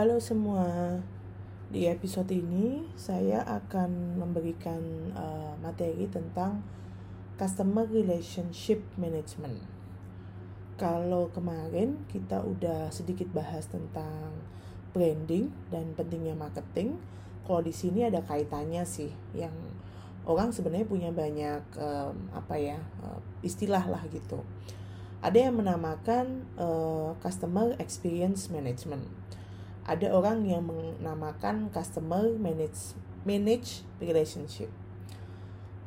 Halo semua, di episode ini saya akan memberikan uh, materi tentang Customer Relationship Management. Kalau kemarin kita udah sedikit bahas tentang branding dan pentingnya marketing, kalau di sini ada kaitannya sih yang orang sebenarnya punya banyak um, apa ya uh, istilah lah gitu. Ada yang menamakan uh, customer experience management ada orang yang menamakan customer manage manage relationship.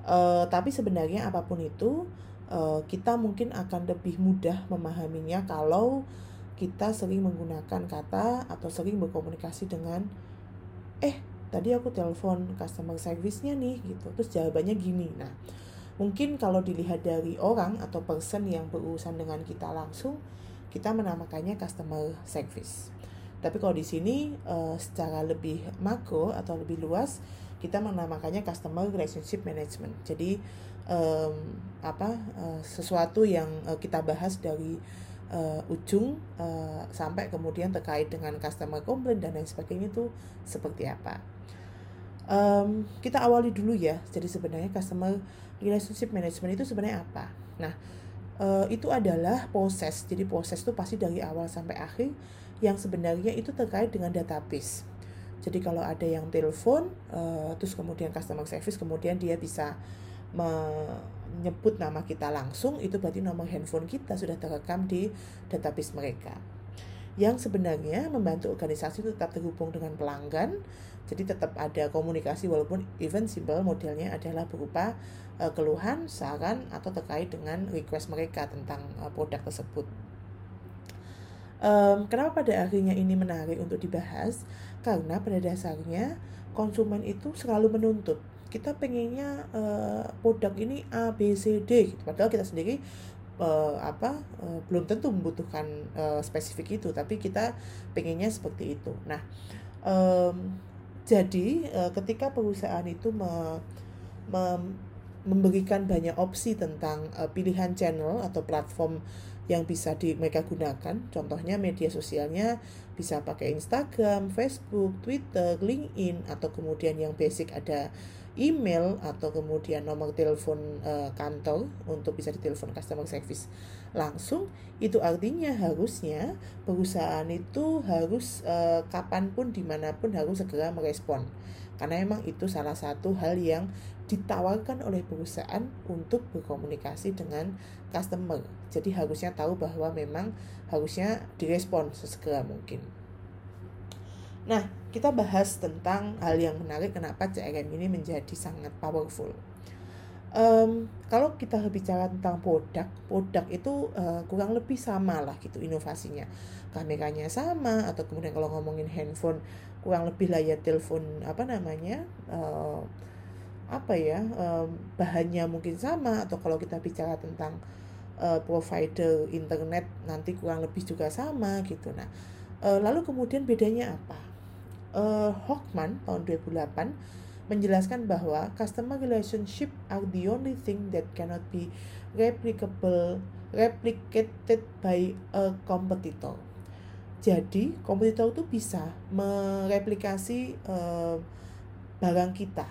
Uh, tapi sebenarnya apa pun itu uh, kita mungkin akan lebih mudah memahaminya kalau kita sering menggunakan kata atau sering berkomunikasi dengan eh tadi aku telepon customer service-nya nih gitu. Terus jawabannya gini. Nah mungkin kalau dilihat dari orang atau person yang berurusan dengan kita langsung kita menamakannya customer service tapi kalau di sini uh, secara lebih makro atau lebih luas kita menamakannya customer relationship management. Jadi um, apa uh, sesuatu yang uh, kita bahas dari uh, ujung uh, sampai kemudian terkait dengan customer complaint dan lain sebagainya itu seperti apa. Um, kita awali dulu ya. Jadi sebenarnya customer relationship management itu sebenarnya apa? Nah, uh, itu adalah proses. Jadi proses itu pasti dari awal sampai akhir yang sebenarnya itu terkait dengan database. Jadi kalau ada yang telepon, uh, terus kemudian customer service, kemudian dia bisa menyebut nama kita langsung, itu berarti nomor handphone kita sudah terekam di database mereka. Yang sebenarnya membantu organisasi tetap terhubung dengan pelanggan, jadi tetap ada komunikasi walaupun even simple modelnya adalah berupa uh, keluhan, saran, atau terkait dengan request mereka tentang uh, produk tersebut. Um, kenapa pada akhirnya ini menarik untuk dibahas? Karena pada dasarnya konsumen itu selalu menuntut kita pengennya uh, produk ini A B C D gitu. Padahal kita sendiri uh, apa uh, belum tentu membutuhkan uh, spesifik itu, tapi kita pengennya seperti itu. Nah, um, jadi uh, ketika perusahaan itu me, me, memberikan banyak opsi tentang uh, pilihan channel atau platform yang bisa di mereka gunakan. Contohnya media sosialnya bisa pakai Instagram, Facebook, Twitter, LinkedIn atau kemudian yang basic ada email atau kemudian nomor telepon e, kantor untuk bisa ditelepon customer service langsung itu artinya harusnya perusahaan itu harus e, kapan pun di mana pun harus segera merespon karena memang itu salah satu hal yang ditawarkan oleh perusahaan untuk berkomunikasi dengan customer. Jadi harusnya tahu bahwa memang harusnya direspon sesegera mungkin. Nah, kita bahas tentang hal yang menarik kenapa CRM ini menjadi sangat powerful. Um, kalau kita bicara tentang produk, produk itu uh, kurang lebih sama lah gitu inovasinya. Kameranya sama atau kemudian kalau ngomongin handphone kurang lebih layar telepon apa namanya uh, apa ya um, bahannya mungkin sama atau kalau kita bicara tentang uh, provider internet nanti kurang lebih juga sama gitu nah uh, lalu kemudian bedanya apa uh, Hockman tahun 2008 menjelaskan bahwa customer relationship are the only thing that cannot be replicable replicated by a competitor jadi kompetitor itu bisa mereplikasi uh, barang kita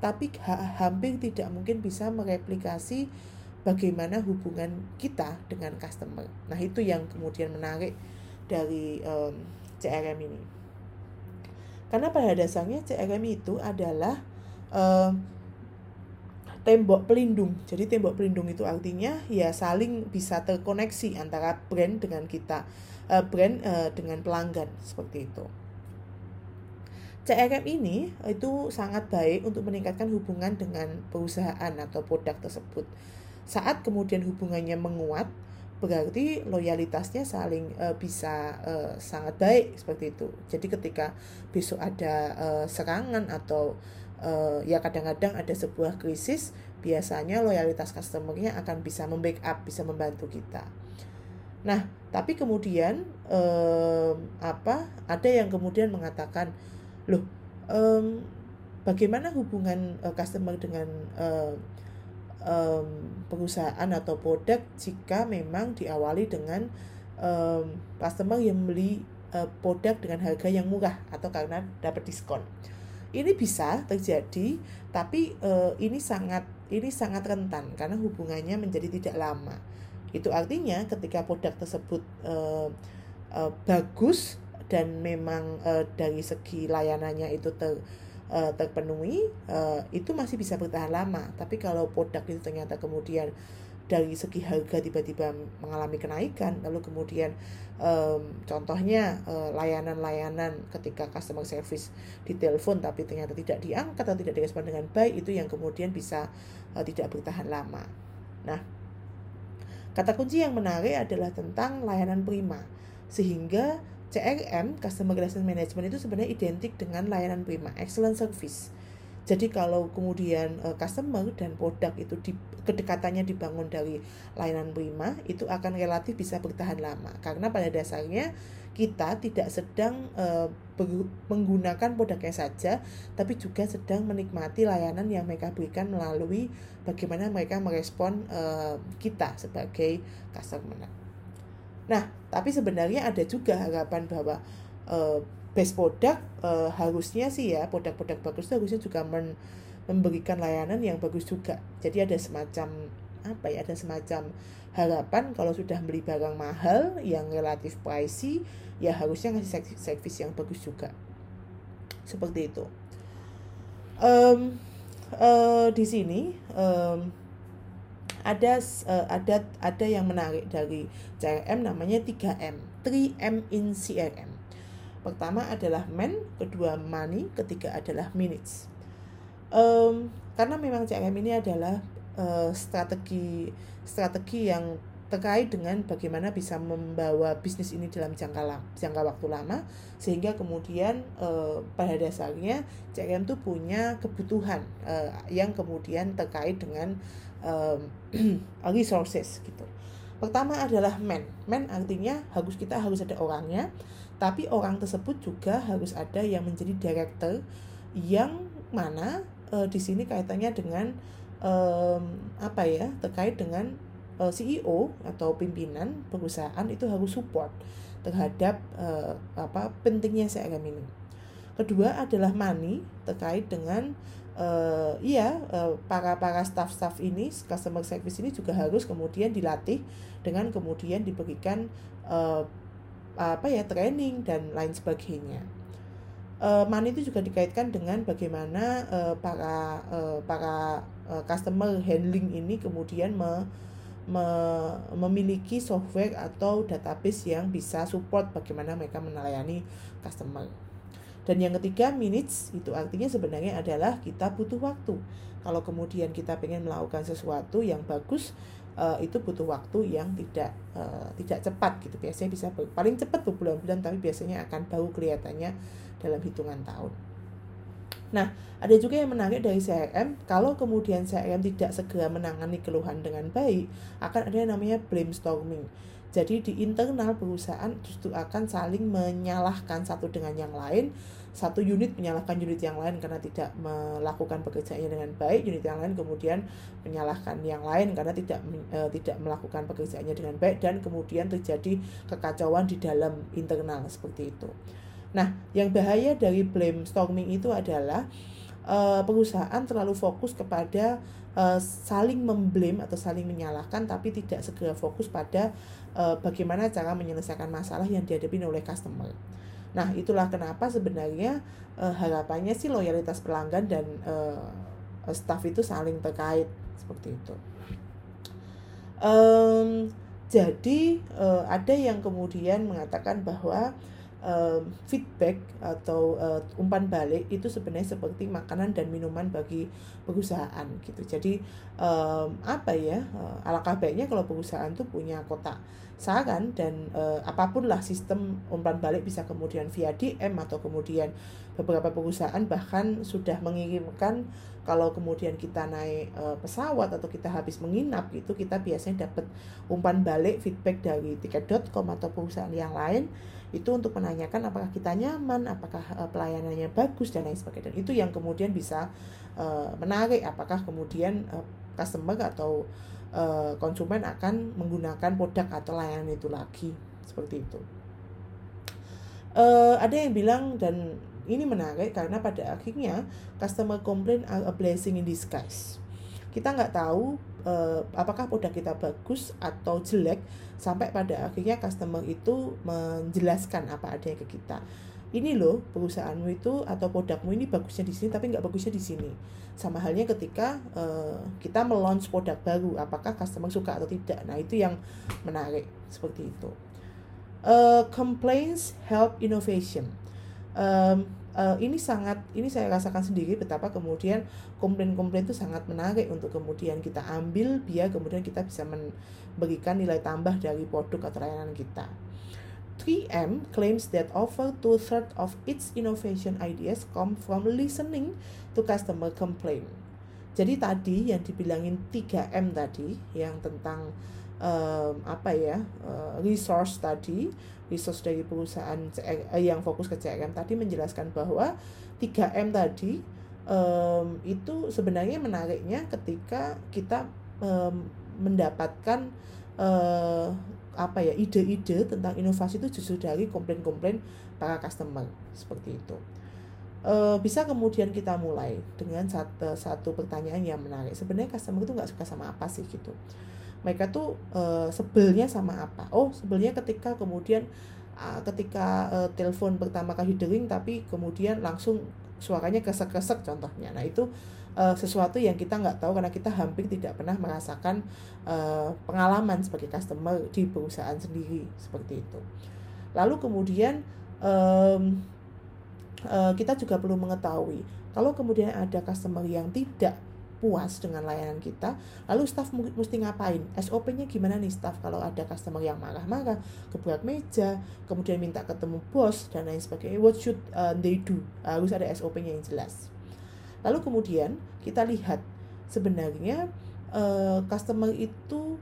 tapi ha hampir tidak mungkin bisa mereplikasi bagaimana hubungan kita dengan customer. Nah, itu yang kemudian menarik dari um, CRM ini. Karena pada dasarnya CRM itu adalah um, tembok pelindung. Jadi tembok pelindung itu artinya ya saling bisa terkoneksi antara brand dengan kita, uh, brand uh, dengan pelanggan seperti itu. CRM ini itu sangat baik untuk meningkatkan hubungan dengan perusahaan atau produk tersebut. Saat kemudian hubungannya menguat, berarti loyalitasnya saling uh, bisa uh, sangat baik seperti itu. Jadi ketika besok ada uh, serangan atau uh, ya kadang-kadang ada sebuah krisis, biasanya loyalitas customernya akan bisa membackup, bisa membantu kita. Nah, tapi kemudian uh, apa? Ada yang kemudian mengatakan loh um, bagaimana hubungan uh, customer dengan uh, um, perusahaan atau produk jika memang diawali dengan um, customer yang membeli uh, produk dengan harga yang murah atau karena dapat diskon. Ini bisa terjadi, tapi uh, ini sangat ini sangat rentan karena hubungannya menjadi tidak lama. Itu artinya ketika produk tersebut uh, uh, bagus dan memang uh, dari segi layanannya itu ter uh, terpenuhi uh, itu masih bisa bertahan lama. Tapi kalau produk itu ternyata kemudian dari segi harga tiba-tiba mengalami kenaikan lalu kemudian um, contohnya layanan-layanan uh, ketika customer service ditelepon tapi ternyata tidak diangkat atau tidak direspon dengan baik itu yang kemudian bisa uh, tidak bertahan lama. Nah kata kunci yang menarik adalah tentang layanan prima. Sehingga CRM Customer Relationship Management itu sebenarnya identik dengan layanan prima, excellent service. Jadi kalau kemudian uh, customer dan produk itu di, kedekatannya dibangun dari layanan prima, itu akan relatif bisa bertahan lama karena pada dasarnya kita tidak sedang uh, menggunakan produknya saja, tapi juga sedang menikmati layanan yang mereka berikan melalui bagaimana mereka merespon uh, kita sebagai customer. Nah, tapi sebenarnya ada juga harapan bahwa uh, base product uh, harusnya sih ya produk-produk bagus itu harusnya juga men memberikan layanan yang bagus juga. Jadi ada semacam apa ya ada semacam harapan kalau sudah beli barang mahal yang relatif pricey ya harusnya ngasih service yang bagus juga seperti itu um, uh, di sini um, ada uh, ada ada yang menarik dari CRM namanya 3M 3M in CRM pertama adalah man kedua money ketiga adalah minutes. Um, karena memang CRM ini adalah uh, strategi strategi yang terkait dengan bagaimana bisa membawa bisnis ini dalam jangka jangka waktu lama sehingga kemudian uh, pada dasarnya CRM itu punya kebutuhan uh, yang kemudian terkait dengan um, resources gitu. Pertama adalah man. Man artinya harus kita harus ada orangnya, tapi orang tersebut juga harus ada yang menjadi director yang mana uh, di sini kaitannya dengan apa ya terkait dengan uh, e, CEO atau pimpinan perusahaan itu harus support terhadap uh, apa pentingnya CRM ini. Kedua adalah money terkait dengan uh, iya uh, para para staff-staff ini customer service ini juga harus kemudian dilatih dengan kemudian diberikan uh, apa ya training dan lain sebagainya. Uh, money itu juga dikaitkan dengan bagaimana uh, para uh, para uh, customer handling ini kemudian me, me, memiliki software atau database yang bisa support bagaimana mereka melayani customer. Dan yang ketiga minutes itu artinya sebenarnya adalah kita butuh waktu. Kalau kemudian kita ingin melakukan sesuatu yang bagus uh, itu butuh waktu yang tidak uh, tidak cepat gitu. Biasanya bisa paling cepat berbulan-bulan tapi biasanya akan baru kelihatannya dalam hitungan tahun. Nah, ada juga yang menarik dari CRM, kalau kemudian CRM tidak segera menangani keluhan dengan baik, akan ada yang namanya brainstorming. Jadi di internal perusahaan justru akan saling menyalahkan satu dengan yang lain. Satu unit menyalahkan unit yang lain karena tidak melakukan pekerjaannya dengan baik, unit yang lain kemudian menyalahkan yang lain karena tidak e, tidak melakukan pekerjaannya dengan baik dan kemudian terjadi kekacauan di dalam internal seperti itu. Nah, yang bahaya dari blame storming itu adalah e, perusahaan terlalu fokus kepada e, saling memblame atau saling menyalahkan tapi tidak segera fokus pada uh, bagaimana cara menyelesaikan masalah yang dihadapi oleh customer. Nah, itulah kenapa sebenarnya uh, harapannya sih loyalitas pelanggan dan uh, staff itu saling terkait seperti itu. Um, jadi uh, ada yang kemudian mengatakan bahwa um, feedback atau uh, umpan balik itu sebenarnya seperti makanan dan minuman bagi perusahaan gitu. Jadi um, apa ya? Uh, alangkah baiknya kalau perusahaan tuh punya kotak saran dan uh, apa pun lah sistem umpan balik bisa kemudian via DM atau kemudian beberapa perusahaan bahkan sudah mengirimkan kalau kemudian kita naik uh, pesawat atau kita habis menginap gitu kita biasanya dapat umpan balik feedback dari tiket.com atau perusahaan yang lain itu untuk menanyakan apakah kita nyaman, apakah uh, pelayanannya bagus dan lain sebagainya. Dan itu yang kemudian bisa uh, menarik apakah kemudian uh, customer atau konsumen akan menggunakan produk atau layanan itu lagi seperti itu. uh, ada yang bilang dan ini menarik karena pada akhirnya customer complaint are a blessing in disguise kita nggak tahu uh, apakah produk kita bagus atau jelek sampai pada akhirnya customer itu menjelaskan apa adanya ke kita. Ini loh perusahaanmu itu atau produkmu ini bagusnya di sini tapi nggak bagusnya di sini. Sama halnya ketika uh, kita melaunch produk baru apakah customer suka atau tidak. Nah itu yang menarik seperti itu. Uh, complaints help innovation. Um, uh, ini sangat ini saya rasakan sendiri betapa kemudian komplain-komplain itu sangat menarik untuk kemudian kita ambil biar kemudian kita bisa memberikan nilai tambah dari produk atau layanan kita 3M claims that over two-thirds of its innovation ideas come from listening to customer complaint. Jadi tadi yang dibilangin 3M tadi yang tentang um, apa ya uh, resource tadi resource dari perusahaan uh, yang fokus ke CRM tadi menjelaskan bahwa 3M tadi um, itu sebenarnya menariknya ketika kita um, mendapatkan uh, apa ya ide-ide tentang inovasi itu justru dari komplain-komplain para customer seperti itu. E, bisa kemudian kita mulai dengan satu satu pertanyaan yang menarik. Sebenarnya customer itu nggak suka sama apa sih gitu mereka tuh e, sebelnya sama apa oh sebelnya ketika kemudian ketika e, telepon pertama kali dering tapi kemudian langsung suaranya kesek-kesek contohnya nah itu uh, sesuatu yang kita nggak tahu karena kita hampir tidak pernah merasakan uh, pengalaman sebagai customer di perusahaan sendiri seperti itu. Lalu kemudian um, uh, kita juga perlu mengetahui kalau kemudian ada customer yang tidak puas dengan layanan kita, lalu staff mesti ngapain? SOP-nya gimana nih staff kalau ada customer yang marah-marah, keberat meja, kemudian minta ketemu bos dan lain sebagainya. What should uh, they do? Harus ada SOP-nya yang jelas. Lalu kemudian kita lihat sebenarnya uh, customer itu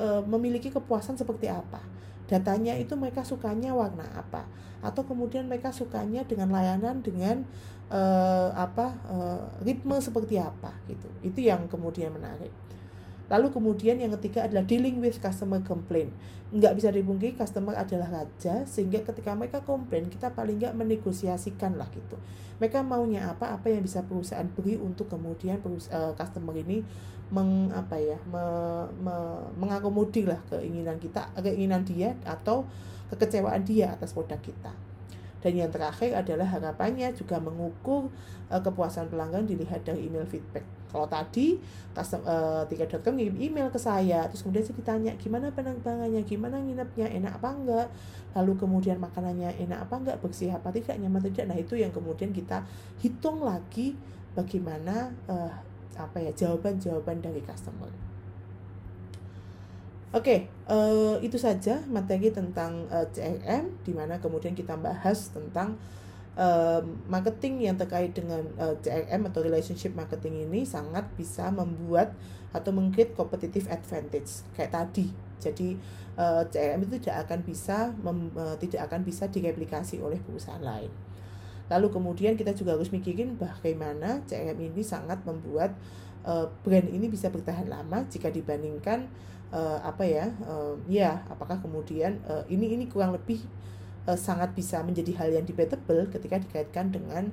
uh, memiliki kepuasan seperti apa. Datanya itu mereka sukanya warna apa atau kemudian mereka sukanya dengan layanan dengan uh, apa uh, ritme seperti apa gitu. Itu yang kemudian menarik. Lalu kemudian yang ketiga adalah dealing with customer complaint. Nggak bisa dibungkiri customer adalah raja sehingga ketika mereka komplain kita paling nggak menegosiasikan lah gitu. Mereka maunya apa apa yang bisa perusahaan beri untuk kemudian uh, customer ini meng apa ya me, me, mengakomodir lah keinginan kita keinginan dia atau kekecewaan dia atas produk kita. Dan yang terakhir adalah harapannya juga mengukur uh, kepuasan pelanggan dilihat dari email feedback. Kalau tadi custom uh, tiket.com ngirim email ke saya, terus kemudian saya ditanya gimana penerbangannya, gimana nginepnya, enak apa enggak, lalu kemudian makanannya enak apa enggak, bersih apa tidak, nyaman tidak. Nah itu yang kemudian kita hitung lagi bagaimana uh, apa ya jawaban-jawaban dari customer. Oke, okay, uh, eh, itu saja materi tentang uh, eh, CRM, di mana kemudian kita bahas tentang marketing yang terkait dengan uh, CRM atau relationship marketing ini sangat bisa membuat atau mengcreate competitive advantage kayak tadi. Jadi uh, CRM itu tidak akan bisa mem, uh, tidak akan bisa direplikasi oleh perusahaan lain. Lalu kemudian kita juga harus mikirin bagaimana CRM ini sangat membuat brand ini bisa bertahan lama jika dibandingkan apa ya ya apakah kemudian ini ini kurang lebih uh, sangat bisa menjadi hal yang debatable ketika dikaitkan dengan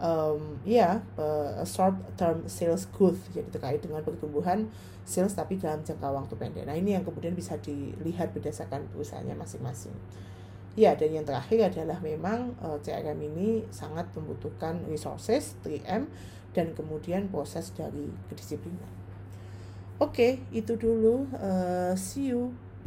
um, ya uh, short term sales growth jadi terkait dengan pertumbuhan sales tapi dalam jangka waktu pendek. Nah ini yang kemudian bisa dilihat berdasarkan perusahaannya masing-masing. Ya dan yang terakhir adalah memang uh, CRM ini sangat membutuhkan resources 3M dan kemudian proses dari kedisiplinan. Oke, okay, itu dulu. Uh, see you.